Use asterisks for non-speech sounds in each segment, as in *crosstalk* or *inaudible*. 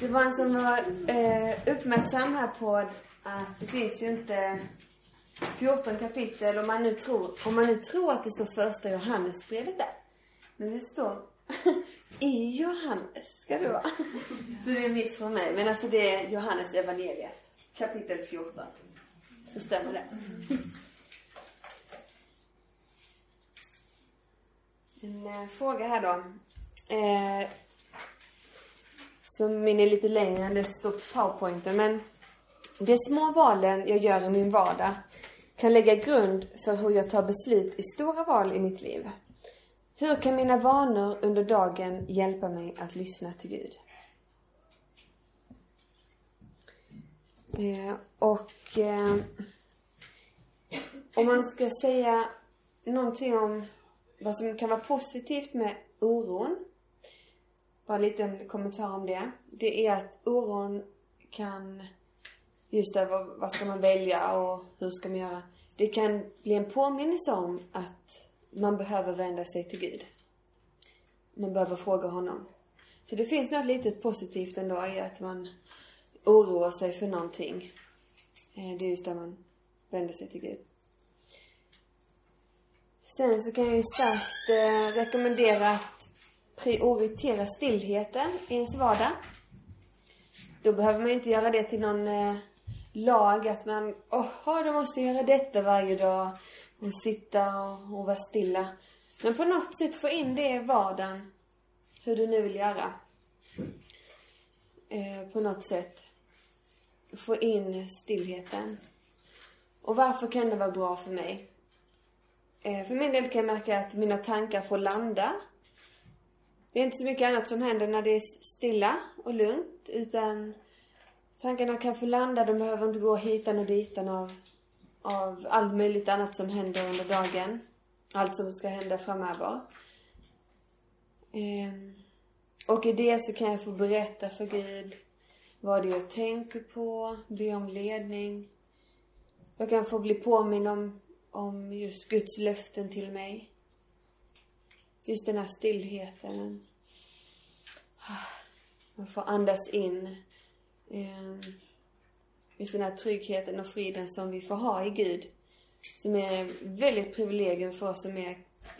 Det var en som var eh, uppmärksam här på att det finns ju inte 14 kapitel om man nu tror, om man nu tror att det står första Johannesbrevet där. Men det står *laughs* i Johannes ska det vara. *laughs* Så det är en miss från mig. Men alltså det är Johannes evangeliet kapitel 14. Så stämmer det. *laughs* En eh, fråga här då. Eh, som min är lite längre än det står på powerpointen. Men de små valen jag gör i min vardag kan lägga grund för hur jag tar beslut i stora val i mitt liv. Hur kan mina vanor under dagen hjälpa mig att lyssna till Gud? Eh, och eh, om man ska säga någonting om vad som kan vara positivt med oron. Bara en liten kommentar om det. Det är att oron kan, just över vad ska man välja och hur ska man göra. Det kan bli en påminnelse om att man behöver vända sig till Gud. Man behöver fråga honom. Så det finns något litet positivt ändå i att man oroar sig för någonting. Eh, det är just där man vänder sig till Gud. Sen så kan jag ju starkt eh, rekommendera att prioritera stillheten i ens vardag. Då behöver man ju inte göra det till någon eh, lag att man, åh, då måste jag göra detta varje dag och sitta och, och vara stilla. Men på något sätt få in det i vardagen, hur du nu vill göra. Eh, på något sätt. Få in stillheten. Och varför kan det vara bra för mig? Eh, för min del kan jag märka att mina tankar får landa. Det är inte så mycket annat som händer när det är stilla och lugnt, utan tankarna kan få landa. De behöver inte gå hitan och ditan av, av allt möjligt annat som händer under dagen. Allt som ska hända framöver. Ehm. och i det så kan jag få berätta för Gud vad det är jag tänker på, be om ledning. Jag kan få bli påminn om, om just Guds löften till mig. Just den här stillheten. Man får andas in. Ehm, just den här tryggheten och friden som vi får ha i Gud. Som är väldigt privilegium för oss som är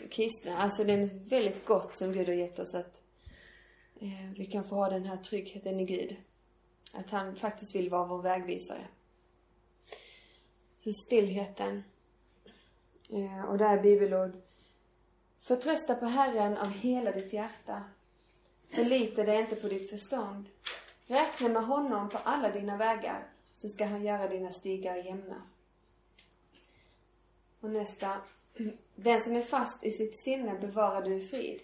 kristna. Alltså det är väldigt gott som Gud har gett oss att ehm, vi kan få ha den här tryggheten i Gud. Att han faktiskt vill vara vår vägvisare. Så stillheten. Ehm, och där är bibelord. Förtrösta på Herren av hela ditt hjärta. Förlita dig inte på ditt förstånd. Räkna med honom på alla dina vägar, så ska han göra dina stigar jämna. Och nästa. Den som är fast i sitt sinne bevarar du i frid.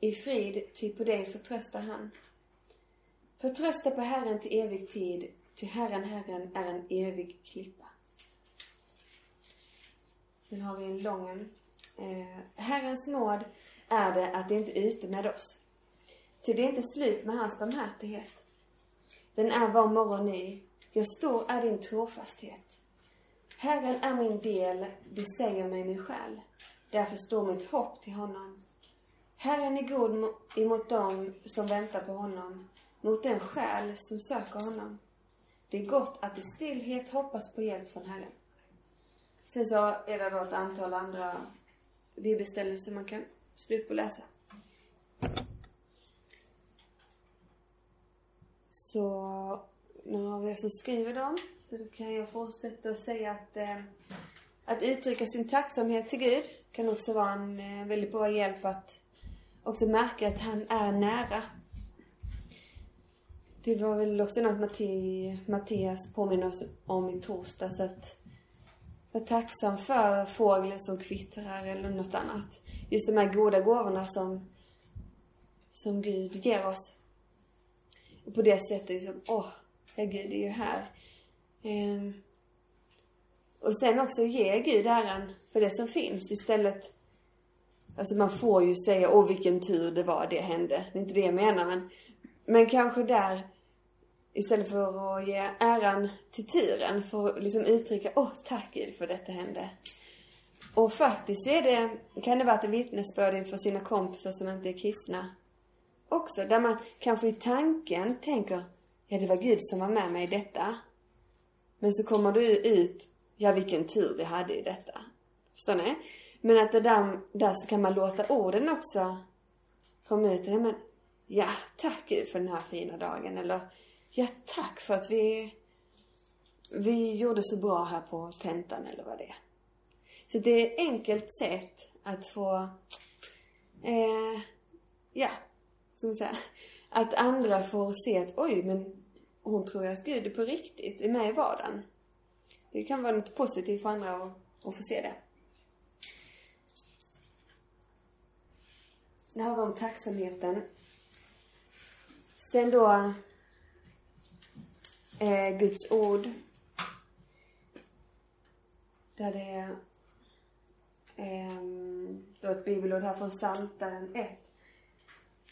I frid, ty på dig förtröstar han. Förtrösta på Herren till evig tid, ty Herren, Herren är en evig klippa. Sen har vi en lång eh, Herrens nåd är det att det inte är ute med oss. Ty det är inte slut med hans barmhärtighet. Den är var morgon ny. Jag stor är din trofasthet. Herren är min del, det säger mig min själ. Därför står mitt hopp till honom. Herren är god emot dem som väntar på honom, mot den själ som söker honom. Det är gott att i stillhet hoppas på hjälp från Herren. Sen så är det då ett antal andra bibelställen som man kan slut på läsa. Så några av er som skriver dem, så då kan jag fortsätta att säga att eh, att uttrycka sin tacksamhet till Gud kan också vara en eh, väldigt bra hjälp att också märka att han är nära. Det var väl också något Matti, Mattias påminner oss om i torsdags att vara tacksam för fågeln som kvittrar eller något annat. Just de här goda gåvorna som, som Gud ger oss. Och på det sättet liksom, åh, ja, Gud är ju här. Ehm. Och sen också ge Gud äran för det som finns istället. Alltså man får ju säga, åh vilken tur det var det hände. Det är inte det jag menar men, men kanske där istället för att ge äran till turen, för att liksom uttrycka, åh tack Gud för detta hände. Och faktiskt så är det, kan det vara ett vittnesbörd inför sina kompisar som inte är kristna. också. Där man kanske i tanken tänker, ja det var Gud som var med mig i detta. Men så kommer du ut, ja vilken tur vi hade i detta. Förstår ni? Men att det där, där så kan man låta orden också komma ut. Ja, men, ja, tack Gud för den här fina dagen. Eller, ja tack för att vi, vi gjorde så bra här på tentan eller vad det är. Så det är ett enkelt sätt att få, eh, ja, som vi säger, att andra får se att oj, men hon tror att Gud är på riktigt, är med i vardagen. Det kan vara något positivt för andra att, att få se det. Det här var om tacksamheten. Sen då eh, Guds ord. Där det är eh, då ett bibelord här från Psaltaren 1.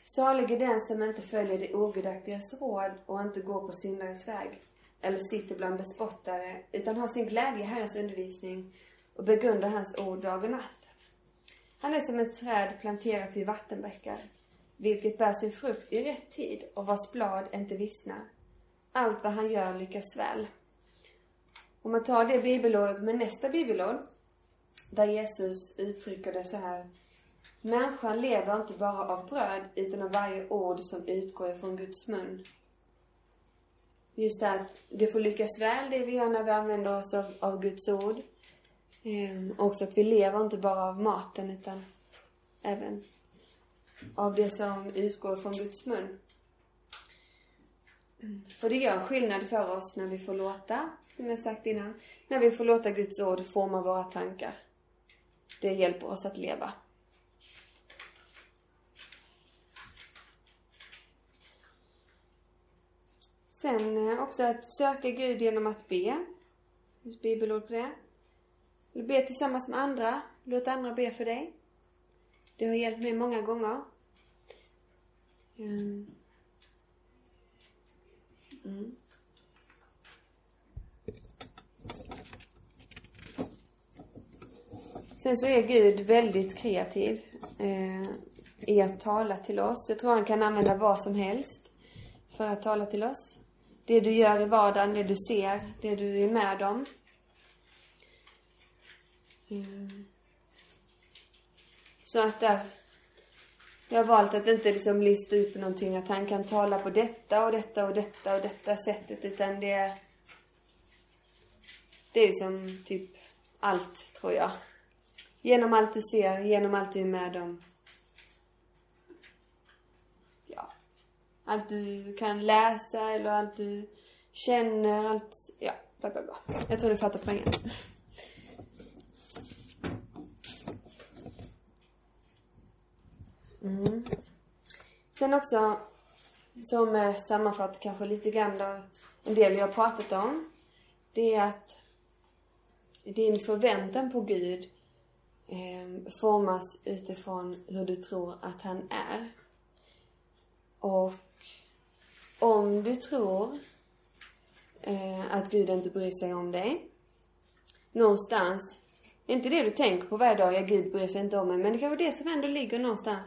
Salig är den som inte följer det ogudaktigas råd och inte går på syndares väg eller sitter bland bespottare utan har sin glädje i Herrens undervisning och begrundar hans ord dag och natt. Han är som ett träd planterat vid vattenbäckar, vilket bär sin frukt i rätt tid och vars blad inte vissnar. Allt vad han gör lyckas väl. Om man tar det bibelordet med nästa bibelord, där Jesus uttrycker det så här. Människan lever inte bara av bröd, utan av varje ord som utgår ifrån Guds mun. Just det att det får lyckas väl, det vi gör när vi använder oss av, av Guds ord. Ehm, också att vi lever inte bara av maten utan även av det som utgår från Guds mun. För det gör skillnad för oss när vi får låta, som jag sagt innan, när vi får låta Guds ord forma våra tankar. Det hjälper oss att leva. Sen eh, också att söka Gud genom att be. Det finns bibelord på det. Be tillsammans med andra. Låt andra be för dig. Det har hjälpt mig många gånger. Mm. Mm. Sen så är Gud väldigt kreativ eh, i att tala till oss. Jag tror han kan använda vad som helst för att tala till oss. Det du gör i vardagen, det du ser, det du är med om. Mm. Så att där, jag har valt att inte liksom lista ut någonting att han kan tala på detta och detta och detta och detta sättet utan det det är liksom typ allt, tror jag. Genom allt du ser, genom allt du är med om. Ja. Allt du kan läsa eller allt du känner, allt, ja, bla bla bla. Jag tror du fattar poängen. Mm. Sen också, som eh, sammanfattar kanske lite grann då, en del jag har pratat om. Det är att din förväntan på Gud eh, formas utifrån hur du tror att han är. Och om du tror eh, att Gud inte bryr sig om dig, någonstans, inte det du tänker på varje dag, ja Gud bryr sig inte om mig, men det kanske är det som ändå ligger någonstans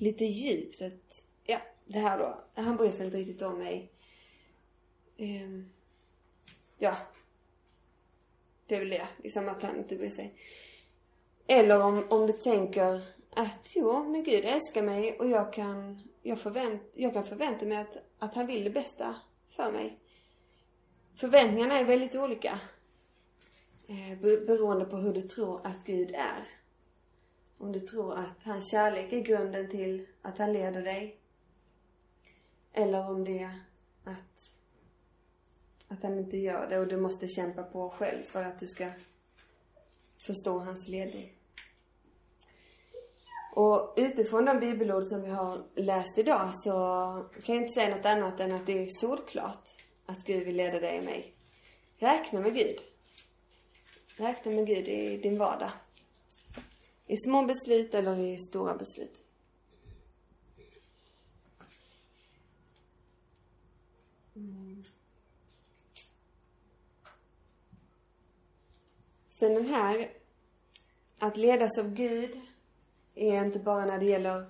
lite djupt. Att, ja, det här då, han bryr sig inte riktigt om mig. Um, ja. Det är väl det, liksom att han inte bryr sig. Eller om, om du tänker att jo, men Gud älskar mig och jag kan, jag, förvänt, jag kan förvänta mig att, att han vill det bästa för mig. Förväntningarna är väldigt olika. Eh, beroende på hur du tror att Gud är. Om du tror att hans kärlek är grunden till att han leder dig. Eller om det är att, att han inte gör det och du måste kämpa på själv för att du ska förstå hans ledning. Och utifrån de bibelord som vi har läst idag så kan jag inte säga något annat än att det är solklart att Gud vill leda dig och mig. Räkna med Gud. Räkna med Gud i din vardag. I små beslut eller i stora beslut. Mm. Sen den här, att ledas av Gud är inte bara när det gäller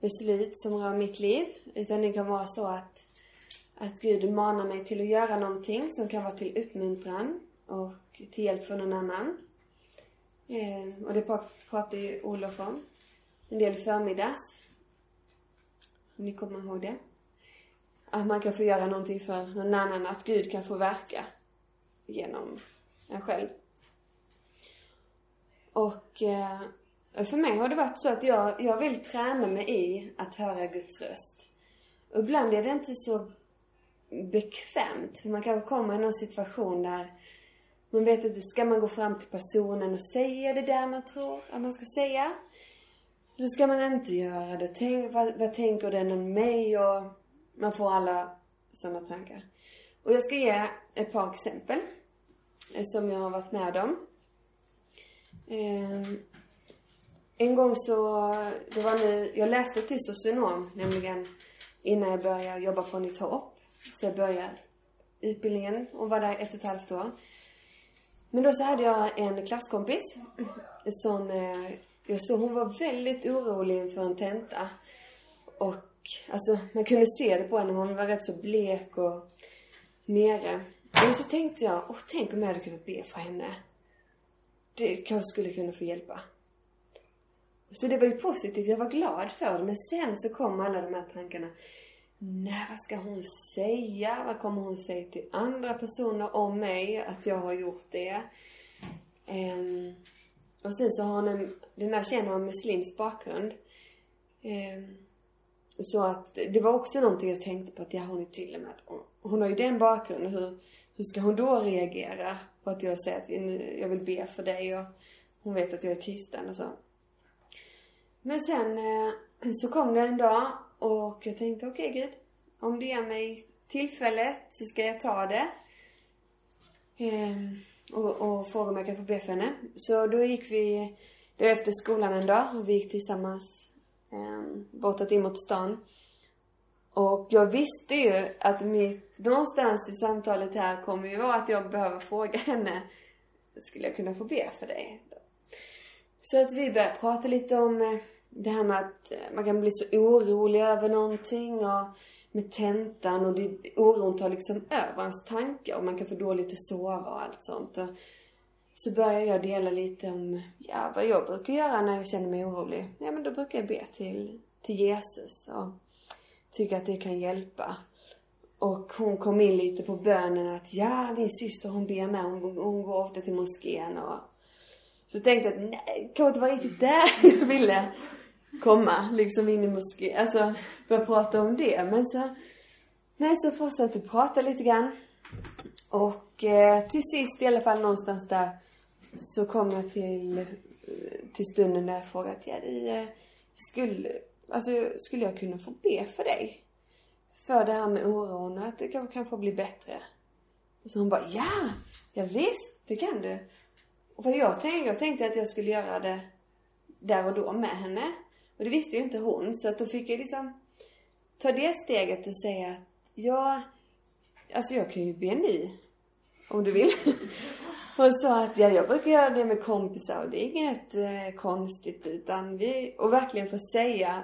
beslut som rör mitt liv. Utan det kan vara så att, att Gud manar mig till att göra någonting som kan vara till uppmuntran och till hjälp för någon annan. Eh, och det pratade ju Olof om en del förmiddags. Om ni kommer ihåg det. Att man kan få göra någonting för någon annan, att Gud kan få verka genom en själv. Och eh, för mig har det varit så att jag, jag vill träna mig i att höra Guds röst. Och ibland är det inte så bekvämt. För man kanske kommer i någon situation där man vet inte, ska man gå fram till personen och säga det där man tror att man ska säga? Eller ska man inte göra det? Tänk, vad, vad tänker den om mig? Och man får alla sådana tankar. Och jag ska ge ett par exempel eh, som jag har varit med om. Eh, en gång så, det var nu, jag läste till socionom nämligen innan jag började jobba på Nytt Hopp. Så jag började utbildningen och var där ett och ett halvt år. Men då så hade jag en klasskompis som, jag såg hon var väldigt orolig inför en tenta. Och alltså man kunde se det på henne, hon var rätt så blek och nere. Och så tänkte jag, åh tänk om jag hade kunnat be för henne. Det kanske skulle kunna få hjälpa. Så det var ju positivt, jag var glad för det. Men sen så kom alla de här tankarna. Nej, vad ska hon säga? Vad kommer hon säga till andra personer om mig? Att jag har gjort det. Um, och sen så har hon en, den där tjejen har en muslimsk bakgrund. Um, så att det var också någonting jag tänkte på att ja, hon är till och med, hon har ju den bakgrunden. Hur, hur ska hon då reagera på att jag säger att jag vill be för dig och hon vet att jag är kristen och så. Men sen eh, så kom det en dag och jag tänkte okej okay, Gud, om du ger mig tillfället så ska jag ta det. Ehm, och, och fråga om jag kan få be för henne. Så då gick vi, det var efter skolan en dag och vi gick tillsammans ehm, bortåt in mot stan. Och jag visste ju att mitt, någonstans i samtalet här kommer ju vara att jag behöver fråga henne, skulle jag kunna få be för dig? Så att vi började prata lite om eh, det här med att eh, man kan bli så orolig över någonting och med tentan och det, oron tar liksom över ens tankar och man kan få dåligt att sova och allt sånt. Och så börjar jag dela lite om, ja, vad jag brukar göra när jag känner mig orolig. Ja, men då brukar jag be till, till Jesus och tycker att det kan hjälpa. Och hon kom in lite på bönen att, ja, min syster hon ber med, hon, hon går ofta till moskén och så tänkte jag att nej, det kan inte vara riktigt där *laughs* jag ville komma liksom in i moskén, alltså börja prata om det. Men så, nej så fortsatte prata lite grann. Och eh, till sist i alla fall någonstans där så kom jag till, eh, till stunden där jag frågade att ja, eh, skulle, alltså skulle jag kunna få be för dig? För det här med oron, och att det kanske kan få bli bättre. Och så hon bara, ja! Ja visst, det kan du. Och vad jag tänkte, jag tänkte att jag skulle göra det där och då med henne. Och det visste ju inte hon. Så att då fick jag liksom ta det steget och säga att ja, alltså jag kan ju be ni. Om du vill. *laughs* och sa att ja, jag brukar göra det med kompisar och det är inget eh, konstigt utan vi, och verkligen få säga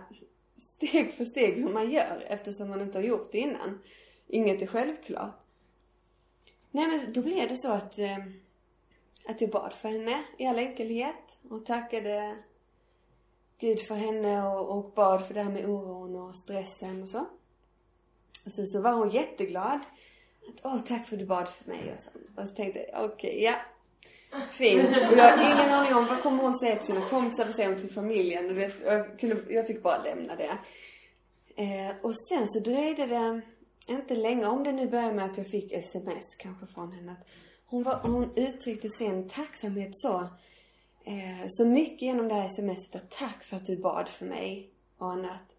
steg för steg hur man gör eftersom man inte har gjort det innan. Inget är självklart. Nej men då blev det så att, eh, att jag bad för henne i all enkelhet och tackade Gud för henne och, och bad för det här med oron och stressen och så. Och sen så var hon jätteglad. Att, åh tack för att du bad för mig och så. Och så tänkte jag, okej, okay, ja. Fint. Och jag har ingen aning om vad kommer hon säga till sina kompisar, vad säger hon till familjen? Och vet, jag, kunde, jag fick bara lämna det. Eh, och sen så dröjde det inte länge, om det nu började med att jag fick sms kanske från henne. Att hon, var, hon uttryckte sin tacksamhet så Eh, så mycket genom det här smset att tack för att du bad för mig och annat.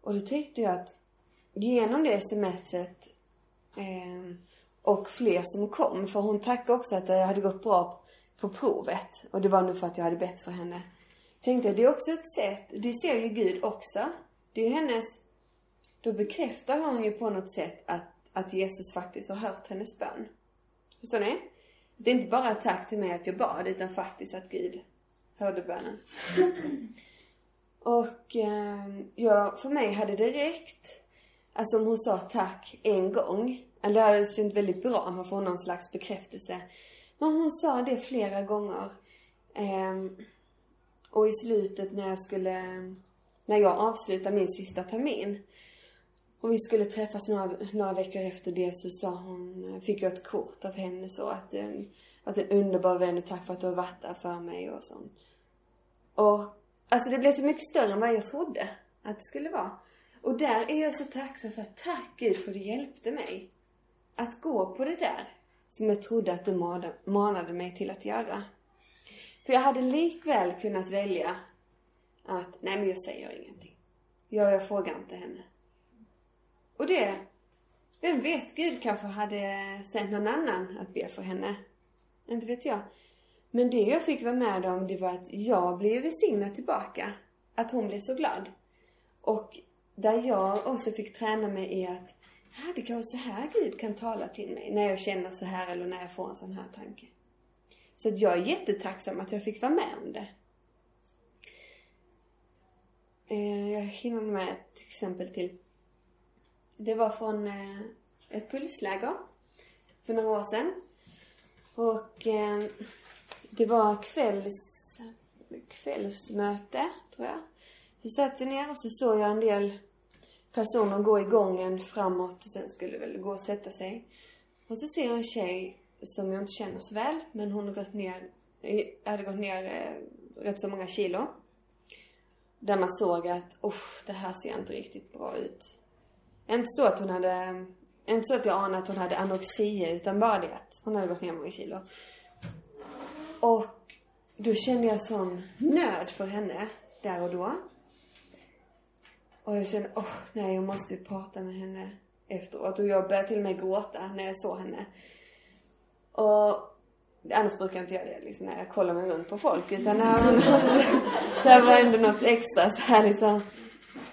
Och då tyckte jag att genom det smset eh, och fler som kom, för hon tackade också att det hade gått bra på provet. Och det var nog för att jag hade bett för henne. Tänkte jag, det är också ett sätt, det ser ju Gud också. Det är ju hennes, då bekräftar hon ju på något sätt att, att Jesus faktiskt har hört hennes bön. Förstår ni? Det är inte bara ett tack till mig att jag bad, utan faktiskt att Gud hörde bönen. *laughs* Och eh, ja, för mig hade det räckt. Alltså om hon sa tack en gång. Eller det hade synts väldigt bra om man får någon slags bekräftelse. Men hon sa det flera gånger. Eh, och i slutet när jag skulle, när jag avslutade min sista termin. Och vi skulle träffas några, några veckor efter det så sa hon, fick jag ett kort av henne så att en, att en underbar vän och tack för att du har varit där för mig och sånt. Och alltså det blev så mycket större än vad jag trodde att det skulle vara. Och där är jag så tacksam för att tack Gud för att du hjälpte mig. Att gå på det där som jag trodde att du manade mig till att göra. För jag hade likväl kunnat välja att, nej men jag säger ingenting. Jag, jag frågar inte henne. Och det, vem vet, Gud kanske hade sänt någon annan att be för henne. Inte vet jag. Men det jag fick vara med om, det var att jag blev välsignad tillbaka. Att hon blev så glad. Och där jag också fick träna mig i att, ja, det kanske så här Gud kan tala till mig. När jag känner så här eller när jag får en sån här tanke. Så att jag är jättetacksam att jag fick vara med om det. Eh, jag hinner med ett exempel till. Det var från eh, ett pulsläger för några år sedan. Och eh, det var kvälls, kvällsmöte, tror jag. Vi satt ju ner och så såg jag en del personer gå i gången framåt och sen skulle väl gå och sätta sig. Och så ser jag en tjej som jag inte känner så väl, men hon har gått ner, eh, hade gått ner eh, rätt så många kilo. Där man såg att, usch, det här ser inte riktigt bra ut. Inte så att hon hade, inte så att jag anade att hon hade anorexia, utan bara det att hon hade gått ner många kilo. Och då kände jag sån nöd för henne, där och då. Och jag kände, åh, oh, nej, jag måste ju prata med henne efteråt. Och jag började till och med gråta när jag såg henne. Och annars brukar jag inte göra det liksom när jag kollar mig runt på folk. Utan *laughs* det här var, något, det här var ändå något extra så här liksom.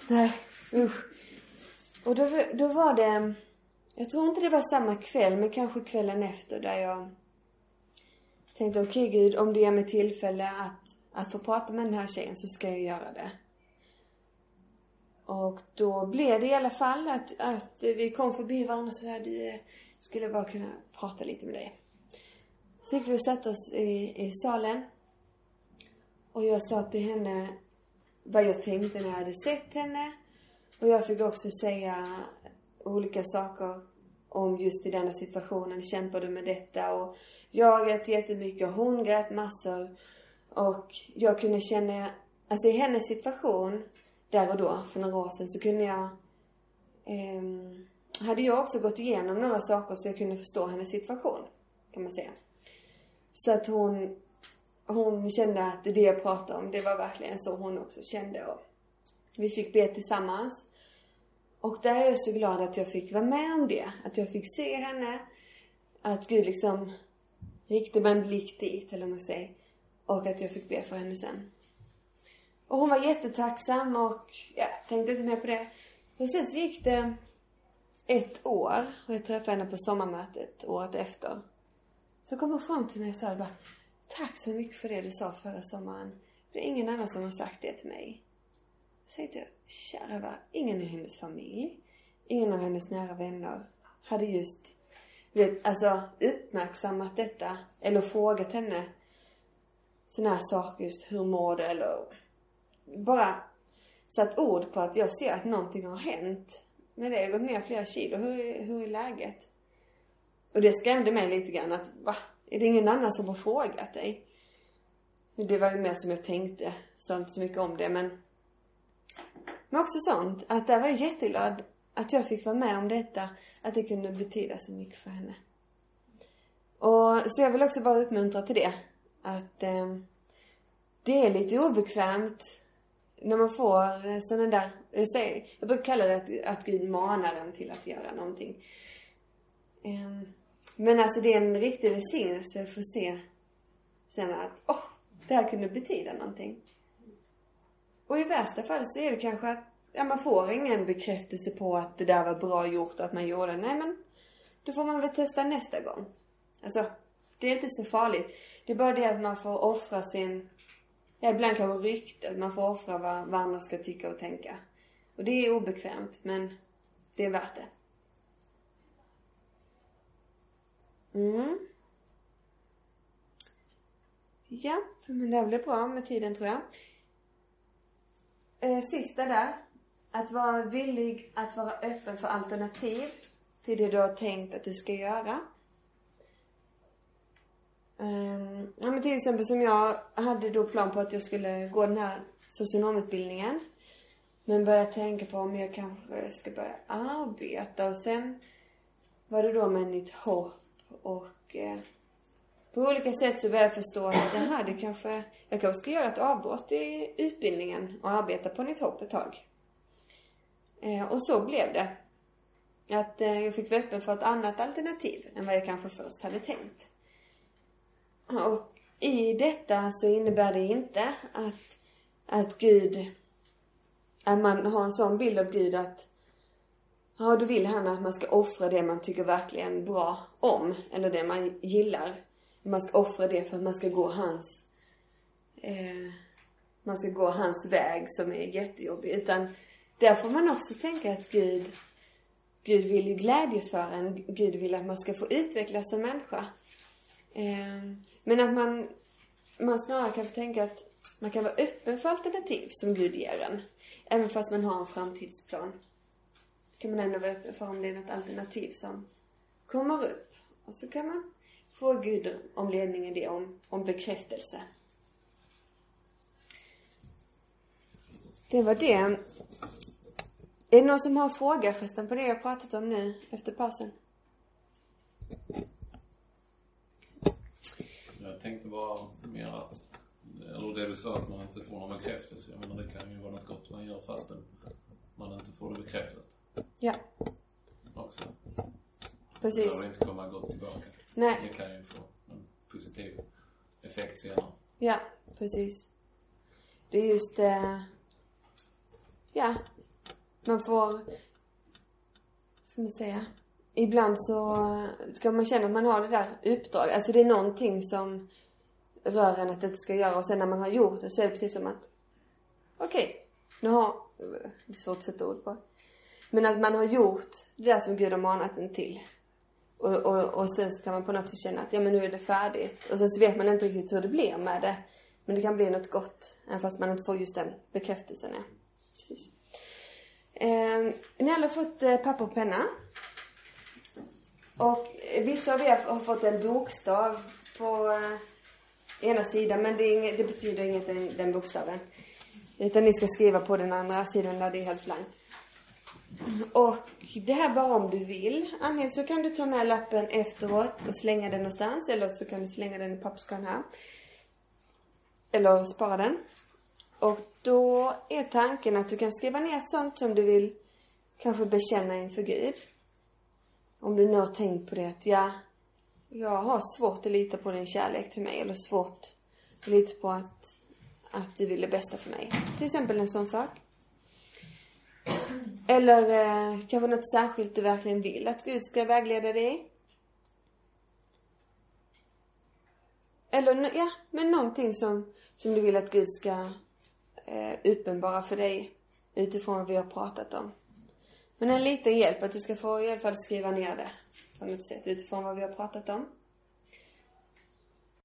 Nej, usch. Och då, då var det, jag tror inte det var samma kväll, men kanske kvällen efter där jag tänkte okej okay, gud, om du ger mig tillfälle att, att få prata med den här tjejen så ska jag göra det. Och då blev det i alla fall att, att vi kom förbi varandra och sa du skulle bara kunna prata lite med dig. Så gick vi och satte oss i, i salen. Och jag sa till henne vad jag tänkte när jag hade sett henne. Och jag fick också säga olika saker om just i denna situationen. Kämpar du med detta? Och jag grät jättemycket och hon grät massor. Och jag kunde känna, alltså i hennes situation, där och då, för några år sedan, så kunde jag eh, hade jag också gått igenom några saker så jag kunde förstå hennes situation, kan man säga. Så att hon, hon kände att det jag pratade om, det var verkligen så hon också kände. Och vi fick be tillsammans. Och där är jag så glad att jag fick vara med om det. Att jag fick se henne. Att Gud liksom riktade mig en blick dit, eller vad man säger. Och att jag fick be för henne sen. Och hon var jättetacksam och, ja, tänkte inte mer på det. Och sen så gick det ett år och jag träffade henne på sommarmötet året efter. Så kom hon fram till mig och sa bara, tack så mycket för det du sa förra sommaren. Det är ingen annan som har sagt det till mig. Så tänkte jag, kära va, ingen i hennes familj, ingen av hennes nära vänner hade just, vet, alltså uppmärksammat detta eller frågat henne sådana här saker, just hur mår du eller bara satt ord på att jag ser att någonting har hänt med det. Jag har gått ner flera kilo. Hur är, hur är läget? Och det skrämde mig lite grann att, va? Är det ingen annan som har frågat dig? Det var ju mer som jag tänkte. Sa inte så mycket om det men men också sånt, att där var jag jätteglad att jag fick vara med om detta. Att det kunde betyda så mycket för henne. Och så jag vill också bara uppmuntra till det. Att eh, det är lite obekvämt när man får eh, sådana där, jag, jag brukar kalla det att, att Gud manar en till att göra någonting. Eh, men alltså det är en riktig välsignelse att få se sen att, åh, oh, det här kunde betyda någonting. Och i värsta fall så är det kanske att, ja man får ingen bekräftelse på att det där var bra gjort och att man gjorde det. Nej men, då får man väl testa nästa gång. Alltså, det är inte så farligt. Det är bara det att man får offra sin, ja, ibland kanske ryktet. Man får offra vad, vad andra ska tycka och tänka. Och det är obekvämt, men det är värt det. Mm. Ja, men det blir bra med tiden tror jag. Eh, sista där. Att vara villig att vara öppen för alternativ till det du har tänkt att du ska göra. Um, ja, men till exempel som jag hade då plan på att jag skulle gå den här socionomutbildningen. Men började tänka på om jag kanske ska börja arbeta och sen var det då med nytt hopp och eh, på olika sätt så började jag förstå att det här, det kanske, jag kanske ska göra ett avbrott i utbildningen och arbeta på nytt hopp ett tag. Eh, och så blev det. Att eh, jag fick vara öppen för ett annat alternativ än vad jag kanske först hade tänkt. Och i detta så innebär det inte att, att Gud, att man har en sån bild av Gud att Ja, då vill han att man ska offra det man tycker verkligen bra om. Eller det man gillar. Man ska offra det för att man ska gå hans eh, man ska gå hans väg som är jättejobbig. Utan där får man också tänka att Gud Gud vill ju glädje för en. Gud vill att man ska få utvecklas som människa. Eh, men att man, man snarare kan få tänka att man kan vara öppen för alternativ som Gud ger en. Även fast man har en framtidsplan. kan man ändå vara öppen för om det är något alternativ som kommer upp. Och så kan man fråga Gud om ledning i det, om, om bekräftelse. Det var det. Är det någon som har en fråga förresten på det jag pratat om nu efter pausen? Jag tänkte bara mer att, eller det du sa att man inte får någon bekräftelse. Jag menar det kan ju vara något gott man gör fastän man inte får det bekräftat. Ja. Också. Precis. Det behöver inte komma gott tillbaka. Nej. Det kan ju få en positiv effekt senare. Ja, precis. Det är just det. Eh, ja. Man får, ska man säga. Ibland så ska man känna att man har det där uppdraget. Alltså det är någonting som rör en att det ska göra och sen när man har gjort det så är det precis som att okej, okay, nu har, det är svårt att sätta ord på. Men att man har gjort det där som Gud har manat en till. Och, och, och sen så kan man på något sätt känna att ja men nu är det färdigt. Och sen så vet man inte riktigt hur det blir med det. Men det kan bli något gott. Även fast man inte får just den bekräftelsen. Ja. Precis. Eh, ni alla har fått eh, papper och penna. Och vissa av er har fått en bokstav på eh, ena sidan. Men det, inget, det betyder inget den, den bokstaven. Utan ni ska skriva på den andra sidan där det är helt blankt. Och det här bara om du vill. Antingen så kan du ta med lappen efteråt och slänga den någonstans. Eller så kan du slänga den i papperskorgen här. Eller spara den. Och då är tanken att du kan skriva ner sånt som du vill kanske bekänna inför Gud. Om du nu har tänkt på det att ja, jag har svårt att lita på din kärlek till mig. Eller svårt att lita på att, att du vill det bästa för mig. Till exempel en sån sak. Eller eh, kanske något särskilt du verkligen vill att Gud ska vägleda dig Eller ja, men någonting som, som du vill att Gud ska eh, uppenbara för dig utifrån vad vi har pratat om. Men en liten hjälp att du ska få i alla fall skriva ner det på något sätt utifrån vad vi har pratat om.